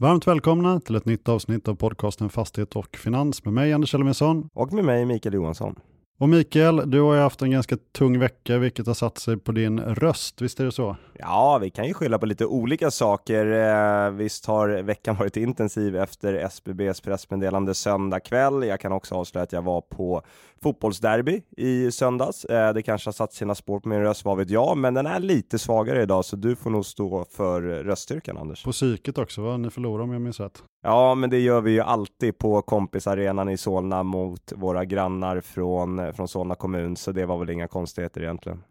Varmt välkomna till ett nytt avsnitt av podcasten Fastighet och Finans med mig Anders Elfvinsson. Och med mig Mikael Johansson. Och Mikael, du har ju haft en ganska tung vecka vilket har satt sig på din röst, visst är det så? Ja, vi kan ju skylla på lite olika saker. Eh, visst har veckan varit intensiv efter SBBs pressmeddelande söndag kväll. Jag kan också avslöja att jag var på fotbollsderby i söndags. Eh, det kanske har satt sina spår på min röst, vad vet jag, men den är lite svagare idag, så du får nog stå för röststyrkan, Anders. På psyket också, va? Ni förlorar om jag minns rätt. Ja, men det gör vi ju alltid på kompisarenan i Solna mot våra grannar från, från Solna kommun, så det var väl inga konstigheter egentligen.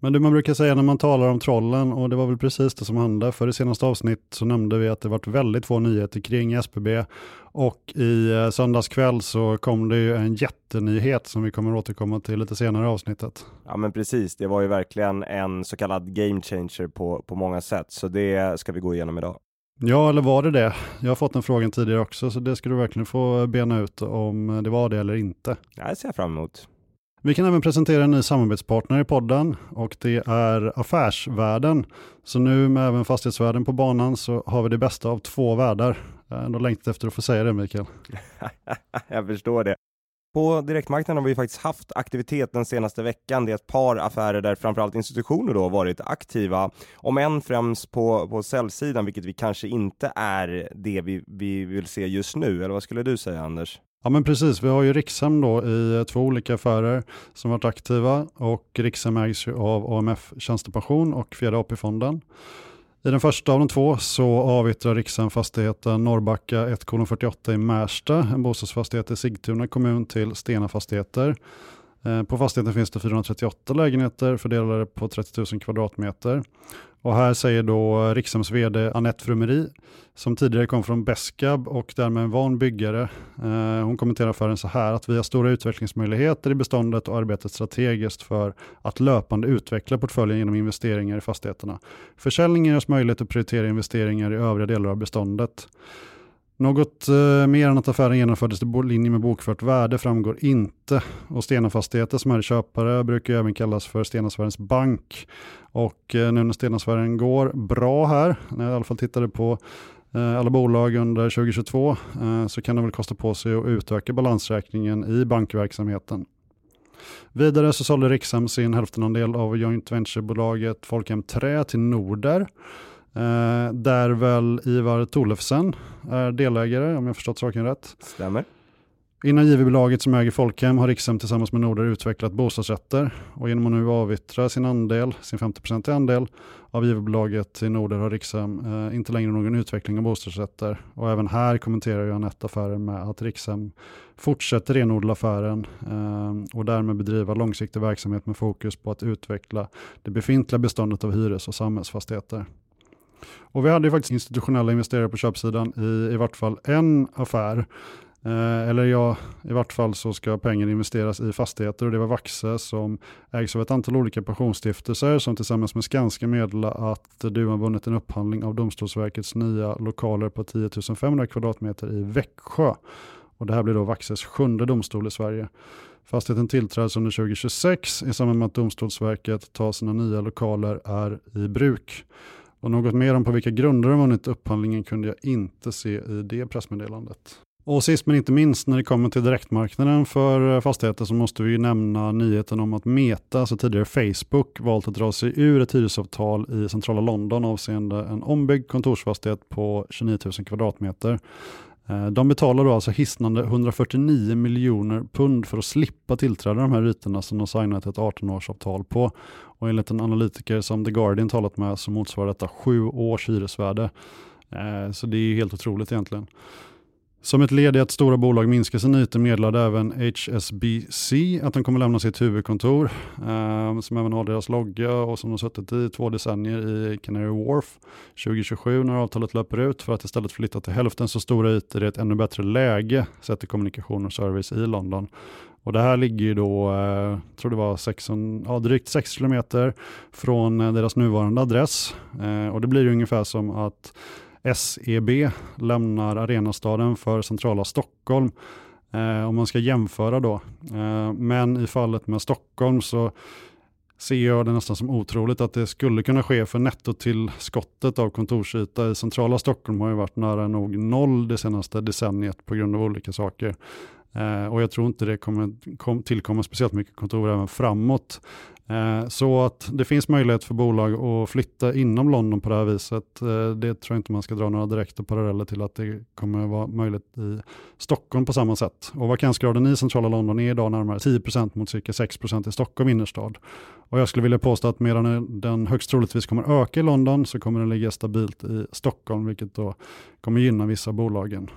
Men det man brukar säga när man talar om trollen, och det var väl precis det som hände, för i senaste avsnitt så nämnde vi att det varit väldigt få nyheter kring SBB och i eh, söndags kväll så kom det ju en jättenyhet som vi kommer återkomma till lite senare i avsnittet. Ja men precis, det var ju verkligen en så kallad game changer på, på många sätt, så det ska vi gå igenom idag. Ja, eller var det det? Jag har fått den frågan tidigare också, så det ska du verkligen få bena ut om det var det eller inte. Det ser jag fram emot. Vi kan även presentera en ny samarbetspartner i podden och det är Affärsvärlden. Så nu med även fastighetsvärden på banan så har vi det bästa av två världar. Jag har ändå längtat efter att få säga det Mikael. jag förstår det. På direktmarknaden har vi faktiskt haft aktivitet den senaste veckan. Det är ett par affärer där framförallt institutioner då varit aktiva, om än främst på, på säljsidan, vilket vi kanske inte är det vi, vi vill se just nu. Eller vad skulle du säga Anders? Ja men precis, vi har ju Rikshem då i eh, två olika affärer som varit aktiva och Rikshem ägs ju av AMF Tjänstepension och Fjärde AP-fonden. I den första av de två så avyttrar Rikshem fastigheten Norrbacka 1,48 i Märsta, en bostadsfastighet i Sigtuna kommun till Stena Fastigheter. Eh, på fastigheten finns det 438 lägenheter fördelade på 30 000 kvadratmeter. Och här säger då Rikshems vd Annette Frumeri, som tidigare kom från Beskab och därmed en van byggare. Eh, hon kommenterar affären så här att vi har stora utvecklingsmöjligheter i beståndet och arbetet strategiskt för att löpande utveckla portföljen genom investeringar i fastigheterna. Försäljningen oss möjlighet att prioritera investeringar i övriga delar av beståndet. Något eh, mer än att affären genomfördes i linje med bokfört värde framgår inte. Och Stena Fastigheter som är köpare brukar även kallas för Stenasvärens bank. Och eh, nu när Stenasvärden går bra här, när jag i alla fall tittade på eh, alla bolag under 2022, eh, så kan de väl kosta på sig att utöka balansräkningen i bankverksamheten. Vidare så sålde Rikshem sin hälftenandel av joint venture-bolaget Folkhem Trä till Norder. Eh, där väl Ivar Tolefsen är delägare om jag förstått saken rätt. Stämmer. Inom JV-bolaget som äger Folkhem har Rikshem tillsammans med Norder utvecklat bostadsrätter och genom att nu avyttra sin andel, sin 50 andel av JV-bolaget till Norder har Rikshem eh, inte längre någon utveckling av bostadsrätter. Och även här kommenterar ju Anette affären med att Rikshem fortsätter renodla affären eh, och därmed bedriva långsiktig verksamhet med fokus på att utveckla det befintliga beståndet av hyres och samhällsfastigheter. Och vi hade ju faktiskt institutionella investerare på köpsidan i i vart fall en affär. Eh, eller ja, i vart fall så ska pengar investeras i fastigheter och det var Vaxe som ägs av ett antal olika pensionsstiftelser som tillsammans med Skanska meddelade att du har vunnit en upphandling av Domstolsverkets nya lokaler på 10 500 kvadratmeter i Växjö. Och det här blir då Vaxes sjunde domstol i Sverige. Fastigheten tillträds under 2026 i samband med att Domstolsverket tar sina nya lokaler är i bruk. Och något mer om på vilka grunder de vunnit upphandlingen kunde jag inte se i det pressmeddelandet. Och sist men inte minst när det kommer till direktmarknaden för eh, fastigheter så måste vi nämna nyheten om att Meta, alltså tidigare Facebook, valt att dra sig ur ett hyresavtal i centrala London avseende en ombyggd kontorsfastighet på 29 000 kvadratmeter. Eh, de betalar då alltså hisnande 149 miljoner pund för att slippa tillträda de här ytorna som de signat ett 18-årsavtal på. Och enligt en analytiker som The Guardian talat med så motsvarar detta sju års hyresvärde. Eh, så det är helt otroligt egentligen. Som ett led i att stora bolag minskar sin ytor meddelade även HSBC att de kommer lämna sitt huvudkontor, eh, som även har deras logga och som de suttit i två decennier i Canary Wharf 2027 när avtalet löper ut för att istället flytta till hälften så stora ytor i ett ännu bättre läge sett till kommunikation och service i London. Och det här ligger ju då, eh, tror det var 6, ja, drygt 6 kilometer från eh, deras nuvarande adress. Eh, och det blir ju ungefär som att SEB lämnar arenastaden för centrala Stockholm. Eh, om man ska jämföra då. Eh, men i fallet med Stockholm så ser jag det nästan som otroligt att det skulle kunna ske för nettotillskottet av kontorsyta i centrala Stockholm har ju varit nära nog noll det senaste decenniet på grund av olika saker. Eh, och jag tror inte det kommer kom, tillkomma speciellt mycket kontor även framåt. Eh, så att det finns möjlighet för bolag att flytta inom London på det här viset, eh, det tror jag inte man ska dra några direkta paralleller till att det kommer vara möjligt i Stockholm på samma sätt. Och vakansgraden i centrala London är idag närmare 10% mot cirka 6% i Stockholm innerstad. Och jag skulle vilja påstå att medan den högst troligtvis kommer öka i London så kommer den ligga stabilt i Stockholm, vilket då kommer gynna vissa bolagen.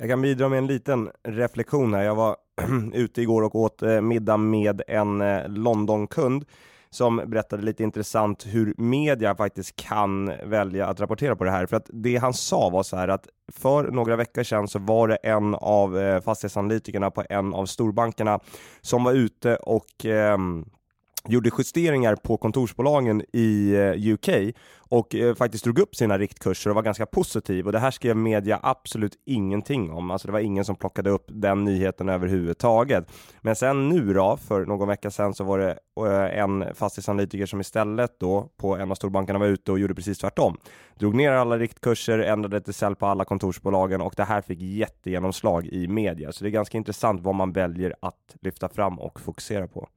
Jag kan bidra med en liten reflektion här. Jag var ute igår och åt eh, middag med en eh, Londonkund som berättade lite intressant hur media faktiskt kan välja att rapportera på det här. För att det han sa var så här att för några veckor sedan så var det en av eh, fastighetsanalytikerna på en av storbankerna som var ute och eh, gjorde justeringar på kontorsbolagen i eh, UK och eh, faktiskt drog upp sina riktkurser och var ganska positiv och det här skrev media absolut ingenting om. Alltså det var ingen som plockade upp den nyheten överhuvudtaget. Men sen nu då, för någon vecka sedan så var det eh, en fastighetsanalytiker som istället då på en av storbankerna var ute och gjorde precis tvärtom. Drog ner alla riktkurser, ändrade till sälj på alla kontorsbolagen och det här fick jättegenomslag i media. Så det är ganska intressant vad man väljer att lyfta fram och fokusera på.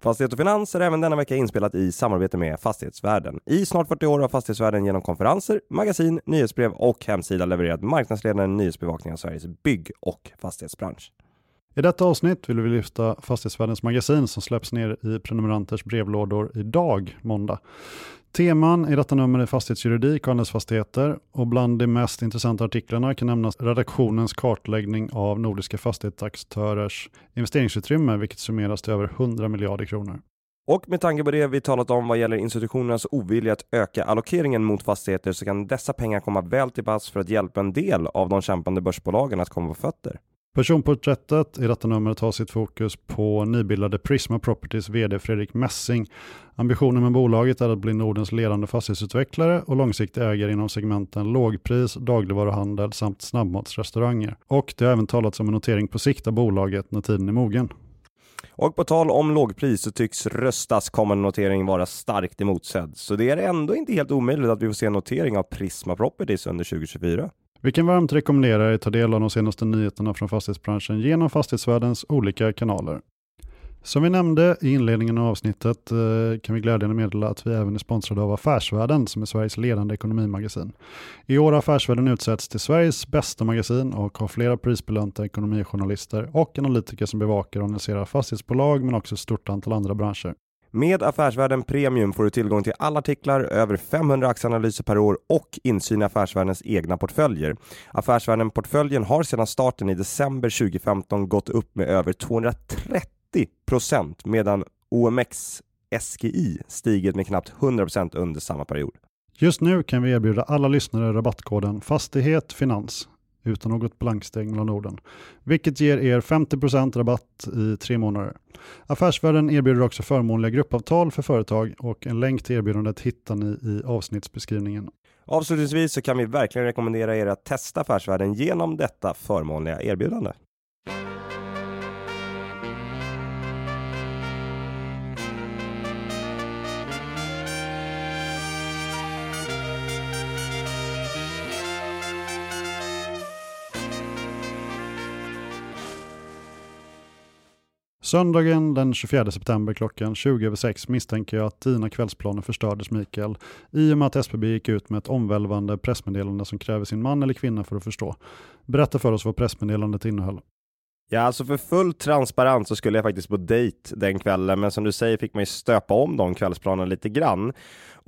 Fastighet och Finans är även denna vecka inspelat i samarbete med Fastighetsvärlden. I snart 40 år har Fastighetsvärlden genom konferenser, magasin, nyhetsbrev och hemsida levererat marknadsledande nyhetsbevakning av Sveriges bygg och fastighetsbransch. I detta avsnitt vill vi lyfta Fastighetsvärldens magasin som släpps ner i prenumeranters brevlådor idag, måndag. Teman i detta nummer är fastighetsjuridik och handelsfastigheter och bland de mest intressanta artiklarna kan nämnas redaktionens kartläggning av nordiska fastighetsaktörers investeringsutrymme, vilket summeras till över 100 miljarder kronor. Och med tanke på det vi talat om vad gäller institutionernas ovilja att öka allokeringen mot fastigheter så kan dessa pengar komma väl till pass för att hjälpa en del av de kämpande börsbolagen att komma på fötter. Personporträttet i detta numret har sitt fokus på nybildade Prisma Properties vd Fredrik Messing. Ambitionen med bolaget är att bli Nordens ledande fastighetsutvecklare och långsiktig ägare inom segmenten lågpris, dagligvaruhandel samt snabbmatsrestauranger. Och det har även talats om en notering på sikt av bolaget när tiden är mogen. Och på tal om lågpris så tycks Röstas kommande notering vara starkt emotsedd. Så det är ändå inte helt omöjligt att vi får se en notering av Prisma Properties under 2024. Vi kan varmt rekommendera er att ta del av de senaste nyheterna från fastighetsbranschen genom fastighetsvärldens olika kanaler. Som vi nämnde i inledningen av avsnittet eh, kan vi glädjande meddela att vi även är sponsrade av Affärsvärlden som är Sveriges ledande ekonomimagasin. I år har Affärsvärlden utsetts till Sveriges bästa magasin och har flera prisbelönta ekonomijournalister och analytiker som bevakar och analyserar fastighetsbolag men också ett stort antal andra branscher. Med Affärsvärlden Premium får du tillgång till alla artiklar, över 500 aktieanalyser per år och insyn i Affärsvärldens egna portföljer. Affärsvärlden-portföljen har sedan starten i december 2015 gått upp med över 230 procent medan OMX SGI stigit med knappt 100 procent under samma period. Just nu kan vi erbjuda alla lyssnare rabattkoden Fastighet Finans utan något blanksteg mellan orden, vilket ger er 50% rabatt i tre månader. Affärsvärlden erbjuder också förmånliga gruppavtal för företag och en länk till erbjudandet hittar ni i avsnittsbeskrivningen. Avslutningsvis så kan vi verkligen rekommendera er att testa Affärsvärlden genom detta förmånliga erbjudande. Söndagen den 24 september klockan 20 över 6 misstänker jag att dina kvällsplaner förstördes Mikael, i och med att SBB gick ut med ett omvälvande pressmeddelande som kräver sin man eller kvinna för att förstå. Berätta för oss vad pressmeddelandet innehöll. Ja, alltså för full transparens så skulle jag faktiskt på dejt den kvällen, men som du säger fick man ju stöpa om de kvällsplanerna lite grann.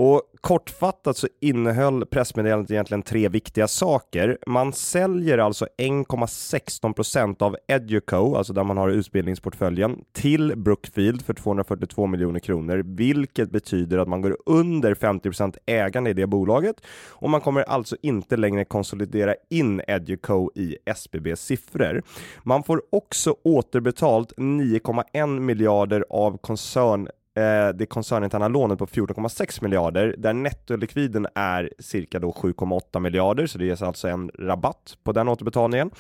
Och kortfattat så innehöll pressmeddelandet egentligen tre viktiga saker. Man säljer alltså 1,16 procent av Educo, alltså där man har utbildningsportföljen, till Brookfield för 242 miljoner kronor, vilket betyder att man går under 50 procent ägande i det bolaget och man kommer alltså inte längre konsolidera in Educo i SBBs siffror. Man får också återbetalt 9,1 miljarder av koncern Eh, det koncerninterna lånet på 14,6 miljarder där nettolikviden är cirka då 7,8 miljarder så det ges alltså en rabatt på den återbetalningen.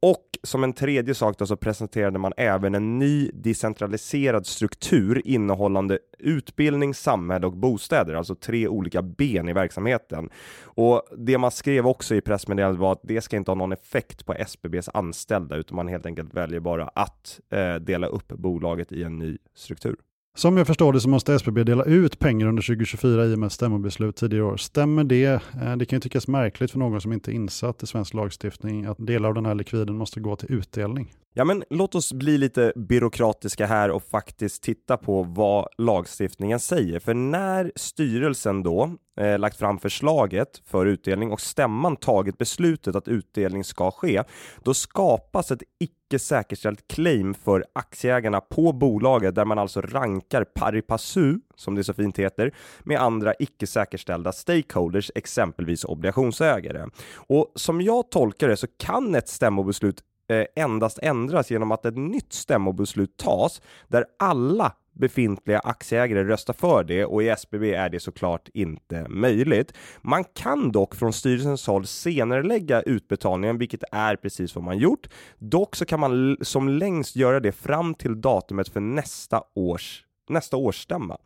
Och som en tredje sak då så presenterade man även en ny decentraliserad struktur innehållande utbildning, samhälle och bostäder, alltså tre olika ben i verksamheten. Och det man skrev också i pressmeddelandet var att det ska inte ha någon effekt på SBBs anställda, utan man helt enkelt väljer bara att eh, dela upp bolaget i en ny struktur. Som jag förstår det så måste SBB dela ut pengar under 2024 i och med stämmobeslut tidigare år. Stämmer det? Eh, det kan ju tyckas märkligt för någon som inte är insatt i svensk lagstiftning att delar av den här likviden måste gå till utdelning. Ja, men låt oss bli lite byråkratiska här och faktiskt titta på vad lagstiftningen säger. För när styrelsen då eh, lagt fram förslaget för utdelning och stämman tagit beslutet att utdelning ska ske, då skapas ett icke säkerställt claim för aktieägarna på bolaget där man alltså rankar pari passu, som det så fint heter, med andra icke säkerställda stakeholders, exempelvis obligationsägare. Och som jag tolkar det så kan ett stämmobeslut Eh, endast ändras genom att ett nytt stämmobeslut tas där alla befintliga aktieägare röstar för det och i SBB är det såklart inte möjligt. Man kan dock från styrelsens håll senare lägga utbetalningen, vilket är precis vad man gjort. Dock så kan man som längst göra det fram till datumet för nästa års nästa årsstämma.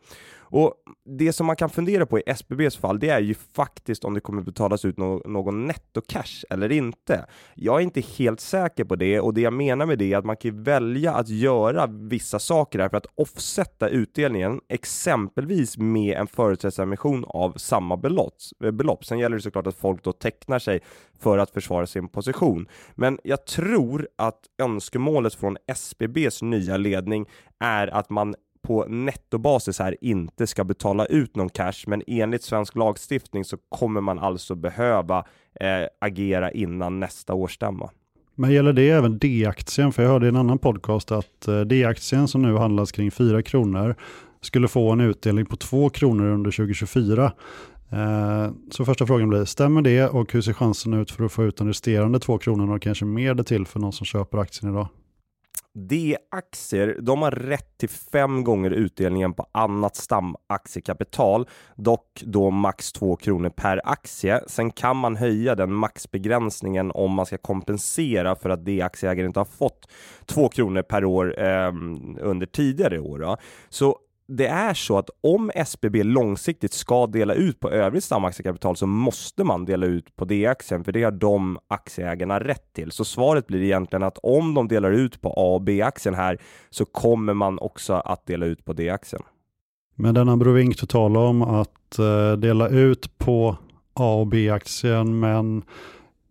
Och det som man kan fundera på i SBBs fall, det är ju faktiskt om det kommer betalas ut no någon nettocash eller inte. Jag är inte helt säker på det och det jag menar med det är att man kan välja att göra vissa saker här för att offsätta utdelningen, exempelvis med en företrädesemission av samma belopp. Eh, belopp. Sen gäller det såklart att folk då tecknar sig för att försvara sin position. Men jag tror att önskemålet från SBBs nya ledning är att man på nettobasis här inte ska betala ut någon cash, men enligt svensk lagstiftning så kommer man alltså behöva eh, agera innan nästa årsstämma. Men gäller det även D-aktien? För jag hörde i en annan podcast att eh, D-aktien som nu handlas kring 4 kronor skulle få en utdelning på 2 kronor under 2024. Eh, så första frågan blir, stämmer det och hur ser chansen ut för att få ut de resterande 2 kronorna och kanske mer det till för någon som köper aktien idag? D-aktier, de har rätt till fem gånger utdelningen på annat stamaktiekapital, dock då max 2 kronor per aktie. Sen kan man höja den maxbegränsningen om man ska kompensera för att D-aktieägare inte har fått 2 kronor per år eh, under tidigare år. Då. Så det är så att om SBB långsiktigt ska dela ut på övrigt stamaktiekapital så måste man dela ut på D-aktien, för det har de aktieägarna rätt till. Så svaret blir egentligen att om de delar ut på A och B-aktien här så kommer man också att dela ut på D-aktien. Men denna Brovink talar om att eh, dela ut på A och B-aktien men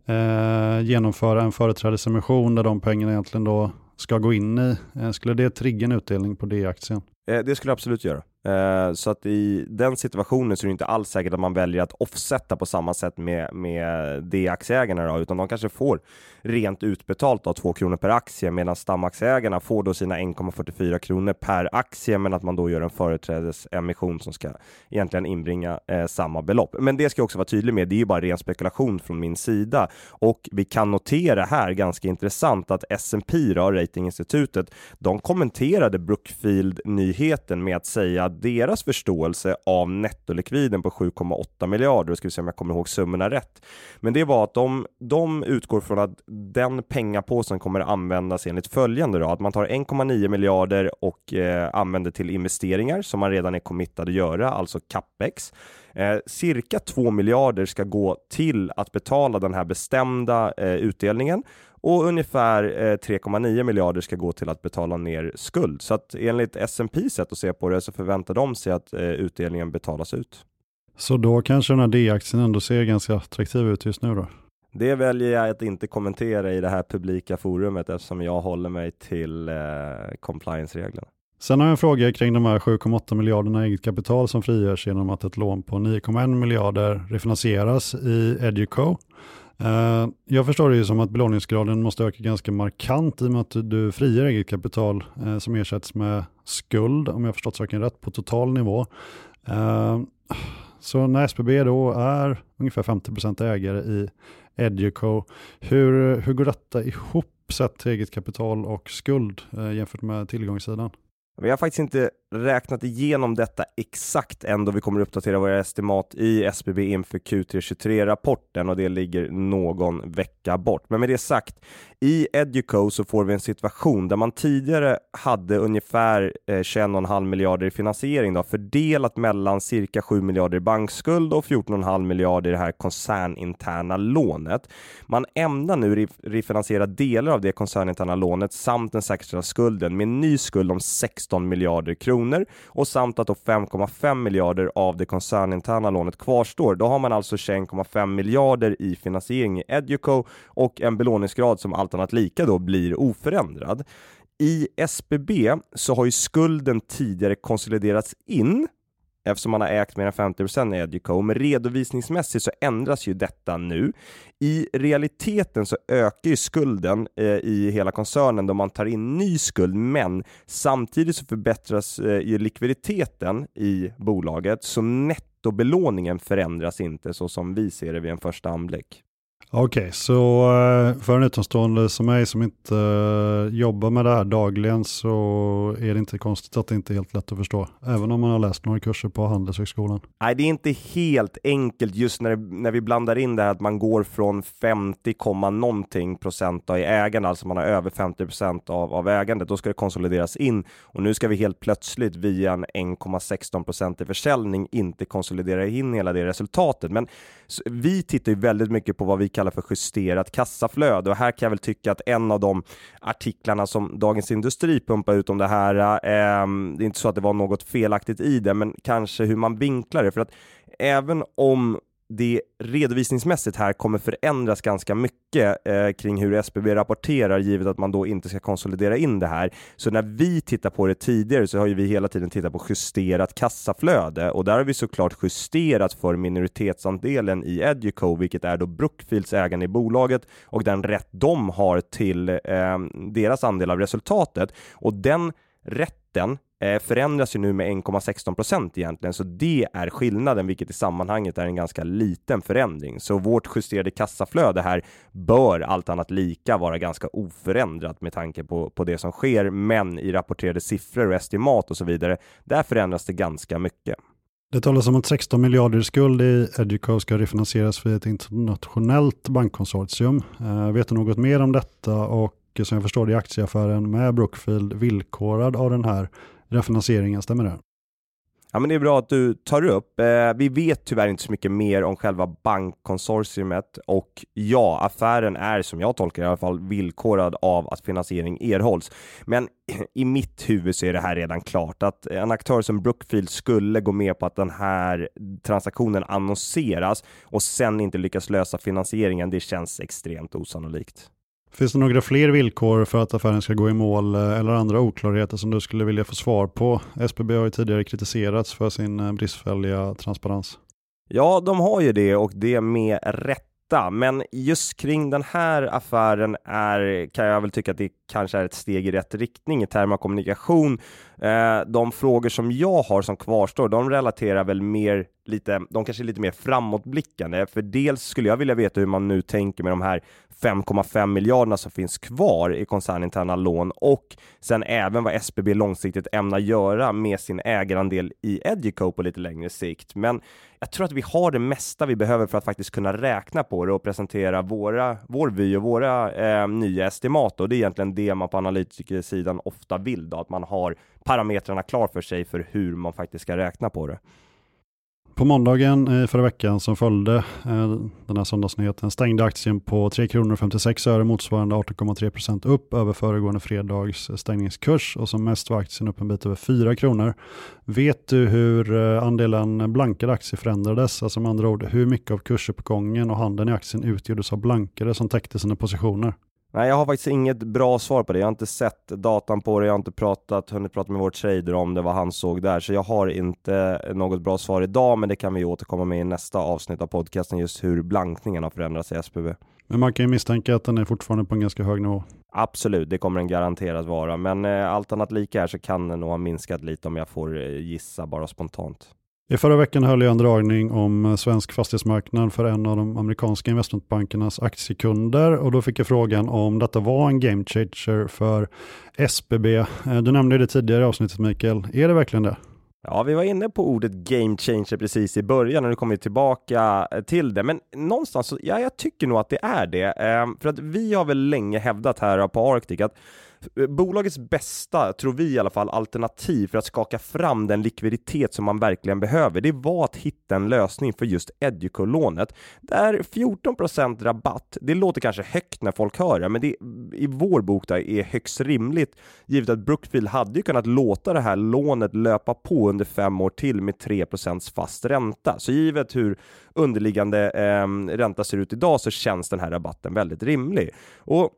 eh, genomföra en företrädesemission där de pengarna egentligen då ska gå in i. Eh, skulle det trigga en utdelning på D-aktien? Eh, det skulle jag absolut göra. Eh, så att i den situationen så är det inte alls säkert att man väljer att offsätta på samma sätt med, med det aktieägarna då, utan de kanske får rent utbetalt av 2 kronor per aktie, medan stamaktieägarna får då sina 1,44 kronor per aktie, men att man då gör en företrädesemission som ska egentligen inbringa eh, samma belopp. Men det ska jag också vara tydlig med, det är ju bara ren spekulation från min sida och vi kan notera här ganska intressant att S&P ratinginstitutet, de kommenterade Brookfield-nyheten med att säga deras förståelse av nettolikviden på 7,8 miljarder, ska vi se om jag kommer ihåg summorna rätt. Men det var att de, de utgår från att den pengapåsen kommer användas enligt följande då, att man tar 1,9 miljarder och eh, använder till investeringar som man redan är committad att göra, alltså capex. Eh, cirka 2 miljarder ska gå till att betala den här bestämda eh, utdelningen och ungefär 3,9 eh, miljarder ska gå till att betala ner skuld. Så att enligt S&P sätt att se på det så förväntar de sig att eh, utdelningen betalas ut. Så då kanske den här D-aktien ändå ser ganska attraktiv ut just nu då? Det väljer jag att inte kommentera i det här publika forumet eftersom jag håller mig till eh, compliance-reglerna. Sen har jag en fråga kring de här 7,8 miljarderna eget kapital som frigörs genom att ett lån på 9,1 miljarder refinansieras i Educo. Eh, jag förstår det ju som att belåningsgraden måste öka ganska markant i och med att du frigör eget kapital eh, som ersätts med skuld, om jag förstått saken rätt, på total nivå. Eh, så när SBB då är ungefär 50% ägare i Educo, hur, hur går detta ihop sett till eget kapital och skuld jämfört med tillgångssidan? Vi har faktiskt inte räknat igenom detta exakt än då vi kommer uppdatera våra estimat i SBB inför Q323-rapporten och det ligger någon vecka bort. Men med det sagt, i Educo så får vi en situation där man tidigare hade ungefär eh, 21,5 miljarder i finansiering då, fördelat mellan cirka 7 miljarder i bankskuld och 14,5 miljarder i det här koncerninterna lånet. Man ämnar nu refinansiera delar av det koncerninterna lånet samt den säkerställda skulden med en ny skuld om 16 miljarder kronor och samt att då 5,5 miljarder av det koncerninterna lånet kvarstår. Då har man alltså 21,5 miljarder i finansiering i Educo och en belåningsgrad som allt annat lika då blir oförändrad. I SBB så har ju skulden tidigare konsoliderats in eftersom man har ägt mer än 50 i Educo. Men redovisningsmässigt så ändras ju detta nu. I realiteten så ökar ju skulden eh, i hela koncernen då man tar in ny skuld, men samtidigt så förbättras eh, ju likviditeten i bolaget, så nettobelåningen förändras inte så som vi ser det vid en första anblick. Okej, okay, så eh, för en utomstående som mig som inte eh, jobbar med det här dagligen så är det inte konstigt att det inte är helt lätt att förstå. Även om man har läst några kurser på Handelshögskolan. Nej, det är inte helt enkelt just när, när vi blandar in det här att man går från 50, någonting procent i ägande, alltså man har över 50 procent av, av ägandet. Då ska det konsolideras in och nu ska vi helt plötsligt via en 1,16 procent i försäljning inte konsolidera in hela det resultatet. Men vi tittar ju väldigt mycket på vad vi kallar för justerat kassaflöde. Och här kan jag väl tycka att en av de artiklarna som Dagens Industri pumpar ut om det här, eh, det är inte så att det var något felaktigt i det, men kanske hur man vinklar det, för att även om det redovisningsmässigt här kommer förändras ganska mycket eh, kring hur SBB rapporterar givet att man då inte ska konsolidera in det här. Så när vi tittar på det tidigare så har ju vi hela tiden tittat på justerat kassaflöde och där har vi såklart justerat för minoritetsandelen i Educo, vilket är då Brookfields ägande i bolaget och den rätt de har till eh, deras andel av resultatet och den rätten Eh, förändras ju nu med 1,16 procent egentligen, så det är skillnaden, vilket i sammanhanget är en ganska liten förändring. Så vårt justerade kassaflöde här bör allt annat lika vara ganska oförändrat med tanke på, på det som sker, men i rapporterade siffror och estimat och så vidare, där förändras det ganska mycket. Det talas om att 16 miljarder i skuld i Educo ska refinansieras via ett internationellt bankkonsortium. Eh, vet du något mer om detta och som jag förstår det i aktieaffären med Brookfield villkorad av den här refinansieringen, stämmer det? Ja, men det är bra att du tar upp. Eh, vi vet tyvärr inte så mycket mer om själva bankkonsortiumet och ja, affären är som jag tolkar i alla fall villkorad av att finansiering erhålls. Men i mitt huvud så är det här redan klart att en aktör som Brookfield skulle gå med på att den här transaktionen annonseras och sen inte lyckas lösa finansieringen. Det känns extremt osannolikt. Finns det några fler villkor för att affären ska gå i mål eh, eller andra oklarheter som du skulle vilja få svar på? SBB har ju tidigare kritiserats för sin eh, bristfälliga transparens. Ja, de har ju det och det med rätta. Men just kring den här affären är, kan jag väl tycka att det kanske är ett steg i rätt riktning i termer av kommunikation. Eh, de frågor som jag har som kvarstår, de relaterar väl mer lite, de kanske är lite mer framåtblickande. För dels skulle jag vilja veta hur man nu tänker med de här 5,5 miljarderna som finns kvar i koncerninterna lån och sen även vad SBB långsiktigt ämnar göra med sin ägarandel i Educo på lite längre sikt. Men jag tror att vi har det mesta vi behöver för att faktiskt kunna räkna på det och presentera våra, vår vy och våra eh, nya estimat. Och det är egentligen det man på analytikersidan ofta vill, då, att man har parametrarna klar för sig för hur man faktiskt ska räkna på det. På måndagen i förra veckan som följde eh, den här söndagsnyheten stängde aktien på 3 kronor 56 öre motsvarande 18,3 procent upp över föregående fredags eh, stängningskurs och som mest var aktien upp en bit över 4 kronor. Vet du hur andelen blankade aktier förändrades? Alltså med andra ord hur mycket av kursuppgången och handeln i aktien utgjordes av blankare som täckte sina positioner? Nej, jag har faktiskt inget bra svar på det. Jag har inte sett datan på det, jag har inte pratat, hunnit prata med vår trader om det, vad han såg där. Så jag har inte något bra svar idag, men det kan vi återkomma med i nästa avsnitt av podcasten, just hur blankningen har förändrats i SPB. Men man kan ju misstänka att den är fortfarande på en ganska hög nivå. Absolut, det kommer den garanterat vara. Men eh, allt annat lika här så kan den nog ha minskat lite om jag får eh, gissa bara spontant. I förra veckan höll jag en dragning om eh, svensk fastighetsmarknad för en av de amerikanska investmentbankernas aktiekunder och då fick jag frågan om detta var en game changer för SBB. Eh, du nämnde det tidigare i avsnittet Mikael, är det verkligen det? Ja, vi var inne på ordet game changer precis i början och nu kommer vi tillbaka eh, till det. Men någonstans, ja, jag tycker nog att det är det. Ehm, för att vi har väl länge hävdat här på Arctic att bolagets bästa, tror vi i alla fall, alternativ för att skaka fram den likviditet som man verkligen behöver, det var att hitta en lösning för just Educo-lånet. Där 14% rabatt, det låter kanske högt när folk hör det, men det i vår bok där är högst rimligt, givet att Brookfield hade ju kunnat låta det här lånet löpa på under fem år till med 3% fast ränta. Så givet hur underliggande eh, ränta ser ut idag så känns den här rabatten väldigt rimlig. Och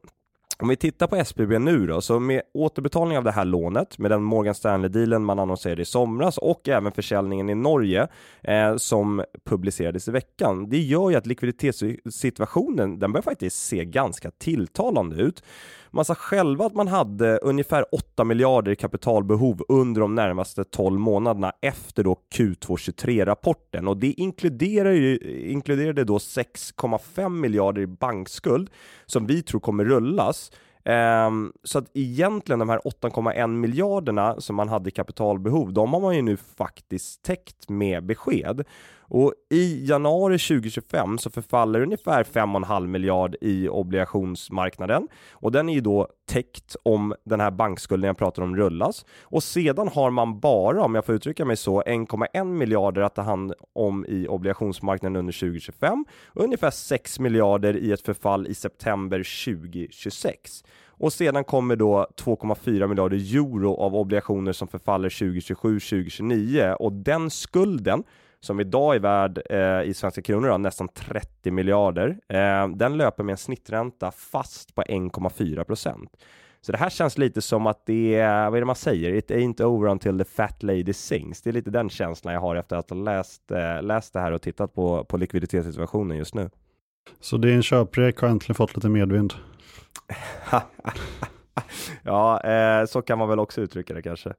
om vi tittar på SBB nu då, så med återbetalning av det här lånet, med den Morgan Stanley-dealen man annonserade i somras och även försäljningen i Norge eh, som publicerades i veckan, det gör ju att likviditetssituationen, den börjar faktiskt se ganska tilltalande ut. Man sa själva att man hade ungefär 8 miljarder i kapitalbehov under de närmaste 12 månaderna efter då Q2 23-rapporten och det inkluderar ju, inkluderade då 6,5 miljarder i bankskuld som vi tror kommer rullas Um, så att egentligen de här 8,1 miljarderna som man hade i kapitalbehov, de har man ju nu faktiskt täckt med besked. Och i januari 2025 så förfaller ungefär 5,5 miljard i obligationsmarknaden. Och den är ju då täckt om den här bankskulden jag pratar om rullas. Och sedan har man bara, om jag får uttrycka mig så, 1,1 miljarder att ta hand om i obligationsmarknaden under 2025 och ungefär 6 miljarder i ett förfall i september 2026. Och sedan kommer då 2,4 miljarder euro av obligationer som förfaller 2027-2029 och den skulden som idag är värd eh, i svenska kronor då, nästan 30 miljarder. Eh, den löper med en snittränta fast på 1,4 procent. Så det här känns lite som att det är, vad är det man säger? It ain't over until the fat lady sings. Det är lite den känslan jag har efter att ha läst, eh, läst det här och tittat på, på likviditetssituationen just nu. Så din köprek har äntligen fått lite medvind? ja, eh, så kan man väl också uttrycka det kanske.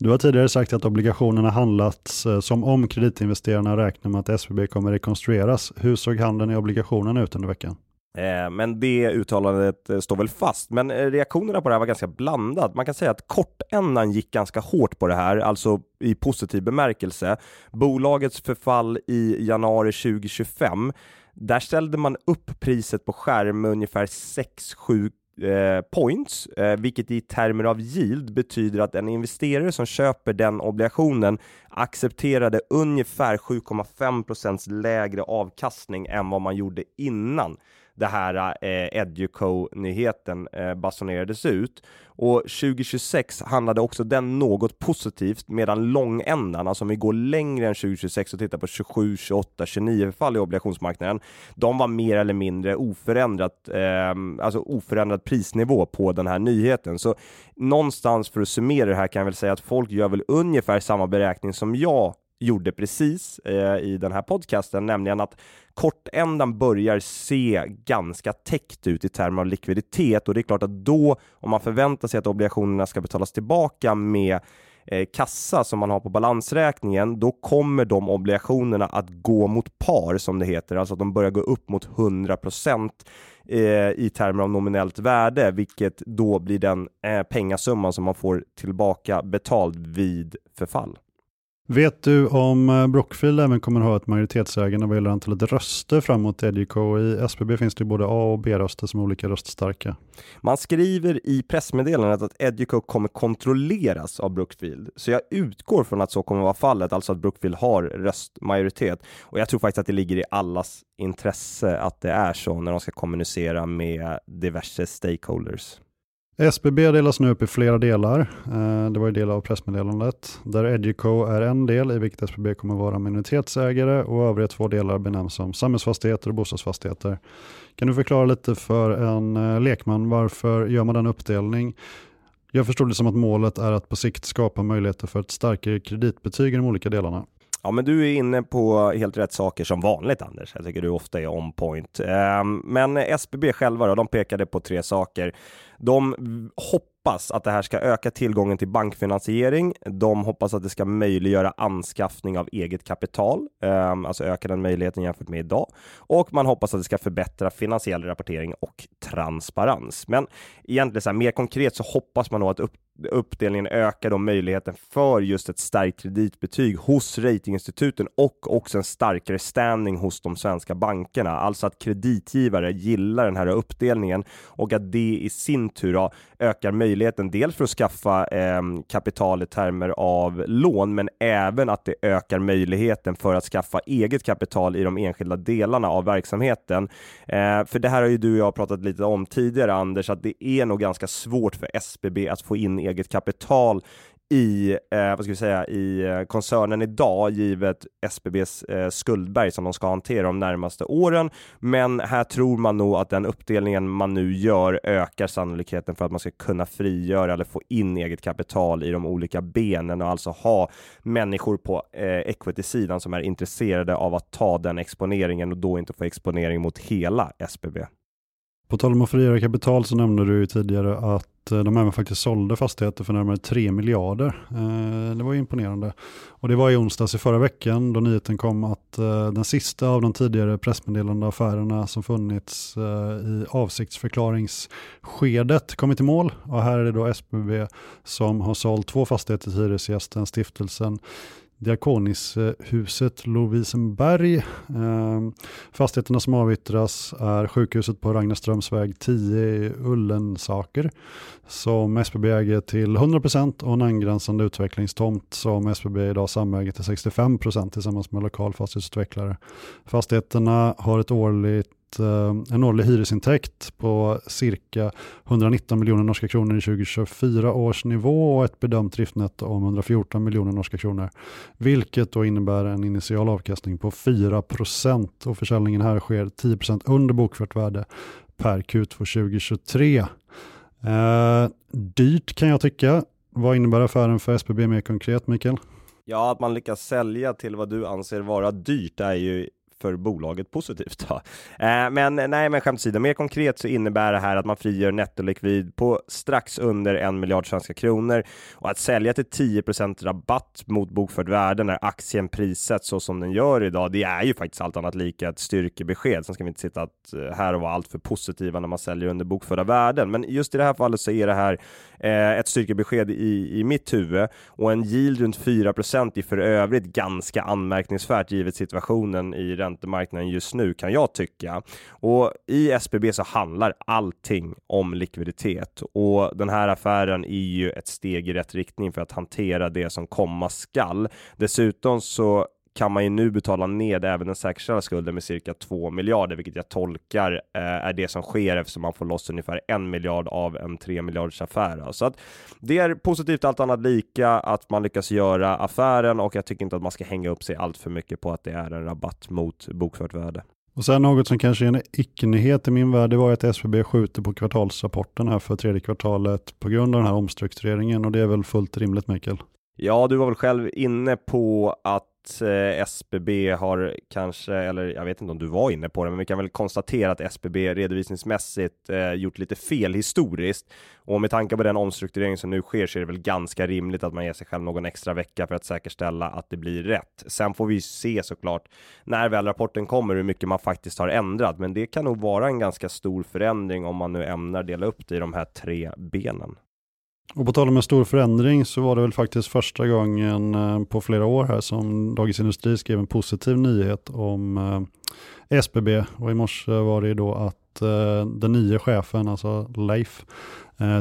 Du har tidigare sagt att obligationerna handlats eh, som om kreditinvesterarna räknar med att SBB kommer rekonstrueras. Hur såg handeln i obligationerna ut under veckan? Eh, men det uttalandet eh, står väl fast. Men reaktionerna på det här var ganska blandat. Man kan säga att kortändan gick ganska hårt på det här, alltså i positiv bemärkelse. Bolagets förfall i januari 2025 där ställde man upp priset på skärm med ungefär 6-7 Eh, points, eh, vilket i termer av yield betyder att en investerare som köper den obligationen accepterade ungefär 7,5% lägre avkastning än vad man gjorde innan det här eh, Educo-nyheten eh, basunerades ut. Och 2026 handlade också den något positivt medan långändan, alltså om vi går längre än 2026 och tittar på 27, 28, 29 fall i obligationsmarknaden, de var mer eller mindre oförändrat, eh, alltså oförändrad prisnivå på den här nyheten. Så någonstans för att summera det här kan jag väl säga att folk gör väl ungefär samma beräkning som jag gjorde precis eh, i den här podcasten, nämligen att kortändan börjar se ganska täckt ut i termer av likviditet och det är klart att då, om man förväntar sig att obligationerna ska betalas tillbaka med eh, kassa som man har på balansräkningen, då kommer de obligationerna att gå mot par som det heter, alltså att de börjar gå upp mot 100 eh, i termer av nominellt värde, vilket då blir den eh, pengasumman som man får tillbaka betald vid förfall. Vet du om eh, Brookfield även kommer att ha ett majoritetsägande vad gäller antalet röster framåt Educo? I SBB finns det både A och B-röster som är olika röststarka. Man skriver i pressmeddelandet att Educo kommer kontrolleras av Brookfield, så jag utgår från att så kommer att vara fallet, alltså att Brookfield har röstmajoritet. Och jag tror faktiskt att det ligger i allas intresse att det är så när de ska kommunicera med diverse stakeholders. SBB delas nu upp i flera delar. Eh, det var ju del av pressmeddelandet. Där Educo är en del i vilket SBB kommer vara minoritetsägare och övriga två delar benämns som samhällsfastigheter och bostadsfastigheter. Kan du förklara lite för en eh, lekman varför gör man den uppdelning? Jag förstår det som att målet är att på sikt skapa möjligheter för ett starkare kreditbetyg i de olika delarna. Ja, men du är inne på helt rätt saker som vanligt Anders. Jag tycker du ofta är on point. Ehm, men SBB själva då, de pekade på tre saker. De hoppas att det här ska öka tillgången till bankfinansiering. De hoppas att det ska möjliggöra anskaffning av eget kapital, ehm, alltså öka den möjligheten jämfört med idag. Och man hoppas att det ska förbättra finansiell rapportering och transparens. Men egentligen så här, mer konkret så hoppas man nog att upp uppdelningen ökar då möjligheten för just ett starkt kreditbetyg hos ratinginstituten och också en starkare standing hos de svenska bankerna. Alltså att kreditgivare gillar den här uppdelningen och att det i sin tur då ökar möjligheten dels för att skaffa eh, kapital i termer av lån, men även att det ökar möjligheten för att skaffa eget kapital i de enskilda delarna av verksamheten. Eh, för det här har ju du och jag pratat lite om tidigare, Anders, att det är nog ganska svårt för SBB att få in eget kapital i, eh, vad ska vi säga, i eh, koncernen idag, givet SBBs eh, skuldberg som de ska hantera de närmaste åren. Men här tror man nog att den uppdelningen man nu gör ökar sannolikheten för att man ska kunna frigöra eller få in eget kapital i de olika benen och alltså ha människor på eh, equity-sidan som är intresserade av att ta den exponeringen och då inte få exponering mot hela SBB. På tal om att frigöra kapital så nämnde du ju tidigare att Eh, de även faktiskt sålde fastigheter för närmare 3 miljarder. Eh, det var ju imponerande. Och det var i onsdags i förra veckan då nyheten kom att eh, den sista av de tidigare pressmeddelande affärerna som funnits i avsiktsförklaringsskedet kommit i mål. Och här är det då SBB som har sålt två fastigheter till Hyresgästen, stiftelsen Diakonishuset Lovisenberg. Ehm, fastigheterna som avyttras är sjukhuset på Ragnarströmsväg 10 i Ullensaker som SBB äger till 100% och en angränsande utvecklingstomt som SBB idag samäger till 65% tillsammans med lokal fastighetsutvecklare. Fastigheterna har ett årligt Eh, en årlig hyresintäkt på cirka 119 miljoner norska kronor i 2024 års nivå och ett bedömt driftnetto om 114 miljoner norska kronor. Vilket då innebär en initial avkastning på 4 och försäljningen här sker 10 under bokfört värde per Q2 2023. Eh, dyrt kan jag tycka. Vad innebär affären för SBB mer konkret, Mikael? Ja, att man lyckas sälja till vad du anser vara dyrt är ju för bolaget positivt. Då. Eh, men nej, men skämt åsido, mer konkret så innebär det här att man frigör nettolikvid på strax under en miljard svenska kronor och att sälja till 10% rabatt mot bokförd värde när aktien prissätts så som den gör idag. Det är ju faktiskt allt annat lika ett styrkebesked. Sen ska vi inte sitta att, eh, här och vara allt för positiva när man säljer under bokförda värden, men just i det här fallet så är det här eh, ett styrkebesked i, i mitt huvud och en yield runt 4 i för övrigt ganska anmärkningsvärt givet situationen i den räntemarknaden just nu kan jag tycka. Och i SBB så handlar allting om likviditet och den här affären är ju ett steg i rätt riktning för att hantera det som komma skall. Dessutom så kan man ju nu betala ned även den säkerställda skulden med cirka 2 miljarder, vilket jag tolkar eh, är det som sker eftersom man får loss ungefär en miljard av en 3 miljarders affär. Så att det är positivt allt annat lika att man lyckas göra affären och jag tycker inte att man ska hänga upp sig allt för mycket på att det är en rabatt mot bokfört värde. Och sen något som kanske är en icke-nyhet i min värld, det var att SBB skjuter på kvartalsrapporten här för tredje kvartalet på grund av den här omstruktureringen och det är väl fullt rimligt Mikael? Ja, du var väl själv inne på att eh, SBB har kanske, eller jag vet inte om du var inne på det, men vi kan väl konstatera att SBB redovisningsmässigt eh, gjort lite fel historiskt. Och med tanke på den omstrukturering som nu sker så är det väl ganska rimligt att man ger sig själv någon extra vecka för att säkerställa att det blir rätt. Sen får vi se såklart när väl rapporten kommer hur mycket man faktiskt har ändrat, men det kan nog vara en ganska stor förändring om man nu ämnar dela upp det i de här tre benen. Och på tal om en stor förändring så var det väl faktiskt första gången eh, på flera år här som Dagens Industri skrev en positiv nyhet om eh, SBB och i morse var det då att eh, den nya chefen, alltså Leif,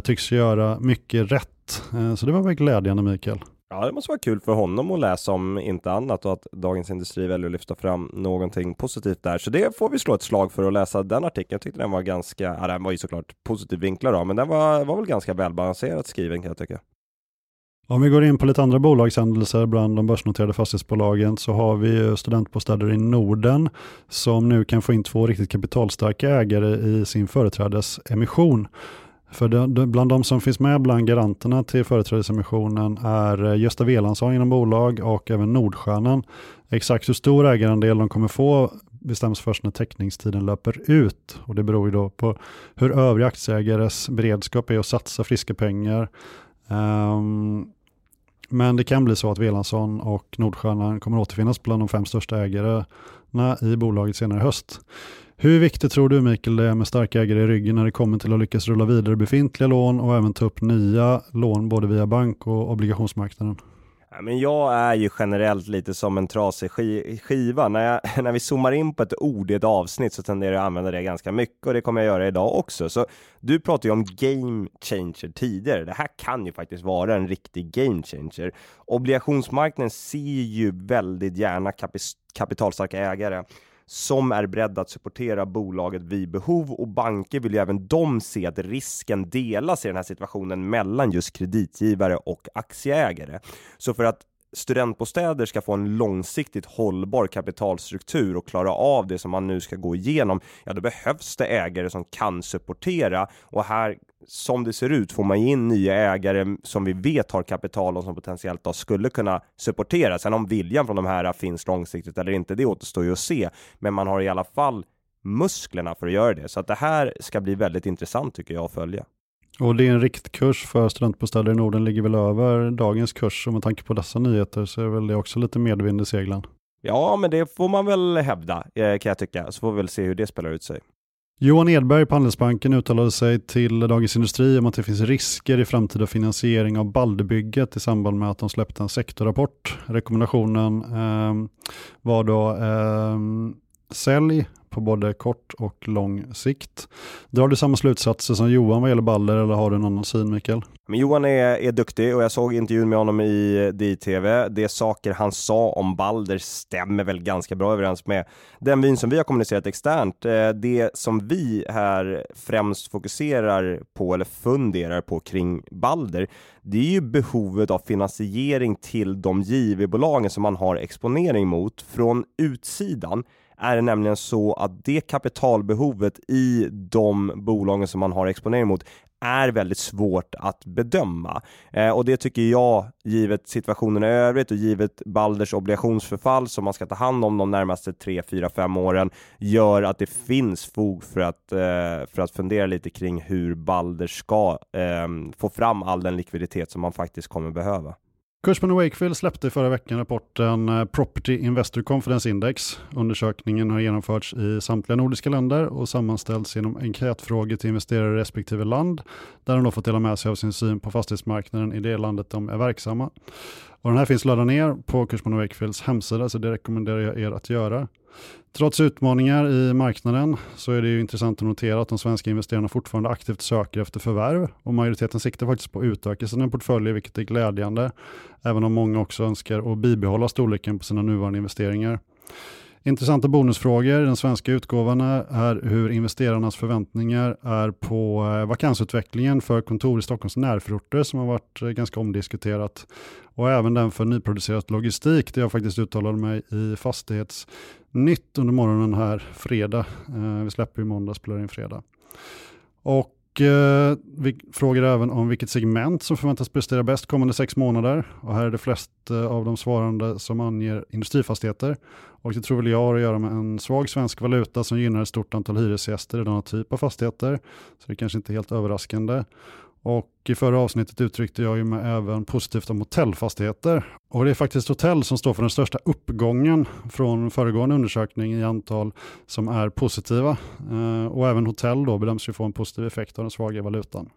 tycks göra mycket rätt. Så det var väl glädjande Mikael. Ja, det måste vara kul för honom att läsa om inte annat och att Dagens Industri väljer att lyfta fram någonting positivt där. Så det får vi slå ett slag för att läsa den artikeln. Jag tyckte den var ganska, ja den var ju såklart positiv vinklar då, men den var, var väl ganska välbalanserat skriven kan jag tycka. Om vi går in på lite andra bolagshändelser bland de börsnoterade fastighetsbolagen så har vi studentbostäder i Norden som nu kan få in två riktigt kapitalstarka ägare i sin företrädesemission. För de, bland de som finns med bland garanterna till företrädesemissionen är eh, Gösta Welansson inom bolag och även Nordstjärnan. Exakt hur stor ägarandel de kommer få bestäms först när teckningstiden löper ut. Och det beror ju då på hur övriga aktieägares beredskap är att satsa friska pengar. Um, men det kan bli så att Velansson och Nordstjärnan kommer återfinnas bland de fem största ägarna i bolaget senare i höst. Hur viktigt tror du Mikael det är med starka ägare i ryggen när det kommer till att lyckas rulla vidare befintliga lån och även ta upp nya lån både via bank och obligationsmarknaden? men jag är ju generellt lite som en trasig skiva. När, jag, när vi zoomar in på ett ord i ett avsnitt så tenderar jag att använda det ganska mycket och det kommer jag göra idag också. Så du pratade ju om game changer tidigare. Det här kan ju faktiskt vara en riktig game changer. Obligationsmarknaden ser ju väldigt gärna kapitalstarka ägare som är beredda att supportera bolaget vid behov och banker vill ju även de se att risken delas i den här situationen mellan just kreditgivare och aktieägare. Så för att studentbostäder ska få en långsiktigt hållbar kapitalstruktur och klara av det som man nu ska gå igenom, ja då behövs det ägare som kan supportera och här som det ser ut får man in nya ägare som vi vet har kapital och som potentiellt då skulle kunna supportera. Sen om viljan från de här finns långsiktigt eller inte, det återstår ju att se. Men man har i alla fall musklerna för att göra det. Så att det här ska bli väldigt intressant tycker jag att följa. Och din riktkurs för studentbostäder i Norden ligger väl över dagens kurs och med tanke på dessa nyheter så är väl det också lite medvind i seglen. Ja, men det får man väl hävda eh, kan jag tycka, så får vi väl se hur det spelar ut sig. Johan Edberg på Handelsbanken uttalade sig till Dagens Industri om att det finns risker i framtida finansiering av Balderbygget i samband med att de släppte en sektorrapport. Rekommendationen eh, var då eh, sälj på både kort och lång sikt. Drar du samma slutsatser som Johan vad gäller Balder eller har du en annan syn Mikael? Men Johan är, är duktig och jag såg intervjun med honom i eh, DTV. De saker han sa om Balder stämmer väl ganska bra överens med den vyn som vi har kommunicerat externt. Eh, det som vi här främst fokuserar på eller funderar på kring Balder, det är ju behovet av finansiering till de JV-bolagen som man har exponering mot från utsidan är det nämligen så att det kapitalbehovet i de bolagen som man har exponering mot är väldigt svårt att bedöma. Eh, och det tycker jag, givet situationen i övrigt och givet Balders obligationsförfall som man ska ta hand om de närmaste 3, 4, 5 åren, gör att det finns fog för att, eh, för att fundera lite kring hur Balder ska eh, få fram all den likviditet som man faktiskt kommer behöva. Cushman Wakefield släppte förra veckan rapporten eh, Property Investor Confidence Index. Undersökningen har genomförts i samtliga nordiska länder och sammanställts genom enkätfrågor till investerare i respektive land, där de då fått dela med sig av sin syn på fastighetsmarknaden i det landet de är verksamma. Och den här finns laddad ner på Cushman Wakefields hemsida, så det rekommenderar jag er att göra. Trots utmaningar i marknaden så är det ju intressant att notera att de svenska investerarna fortfarande aktivt söker efter förvärv och majoriteten siktar faktiskt på att utöka sina portföljer vilket är glädjande, även om många också önskar att bibehålla storleken på sina nuvarande investeringar. Intressanta bonusfrågor i den svenska utgåvan är hur investerarnas förväntningar är på eh, vakansutvecklingen för kontor i Stockholms närförorter som har varit eh, ganska omdiskuterat. Och även den för nyproducerat logistik där jag faktiskt uttalade mig i Fastighetsnytt under morgonen här fredag. Eh, vi släpper ju måndag, spelar in fredag. Och Eh, vi frågar även om vilket segment som förväntas prestera bäst kommande sex månader. Och här är det flest eh, av de svarande som anger industrifastigheter. Och det tror väl jag har att göra med en svag svensk valuta som gynnar ett stort antal hyresgäster i denna typ av fastigheter. Så det är kanske inte helt överraskande. Och i förra avsnittet uttryckte jag ju mig även positivt om hotellfastigheter. Och det är faktiskt hotell som står för den största uppgången från föregående undersökning i antal som är positiva. Eh, och även hotell då bedöms ju få en positiv effekt av den svaga valutan.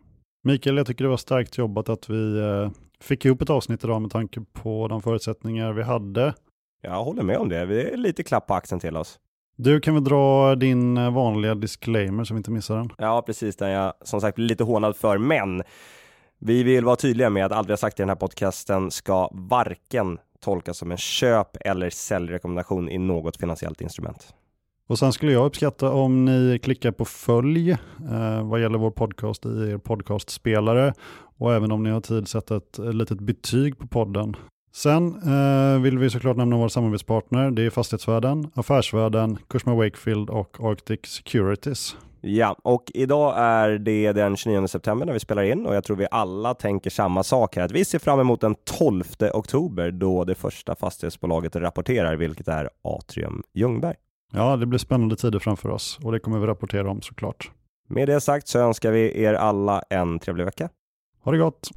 Mikael, jag tycker det var starkt jobbat att vi eh, fick ihop ett avsnitt idag med tanke på de förutsättningar vi hade. Jag håller med om det. Det är lite klapp på axeln till oss. Du kan väl dra din eh, vanliga disclaimer så vi inte missar den? Ja, precis, den jag som sagt blir lite hånad för, men vi vill vara tydliga med att allt vi har sagt i den här podcasten ska varken tolkas som en köp eller säljrekommendation i något finansiellt instrument. Och sen skulle jag uppskatta om ni klickar på följ eh, vad gäller vår podcast i er podcastspelare och även om ni har tid sätta ett litet betyg på podden Sen eh, vill vi såklart nämna våra samarbetspartner. Det är Fastighetsvärden, Affärsvärden, Kursman Wakefield och Arctic Securities. Ja, och idag är det den 29 september när vi spelar in och jag tror vi alla tänker samma sak här. Att vi ser fram emot den 12 oktober då det första fastighetsbolaget rapporterar, vilket är Atrium Ljungberg. Ja, det blir spännande tider framför oss och det kommer vi rapportera om såklart. Med det sagt så önskar vi er alla en trevlig vecka. Ha det gott!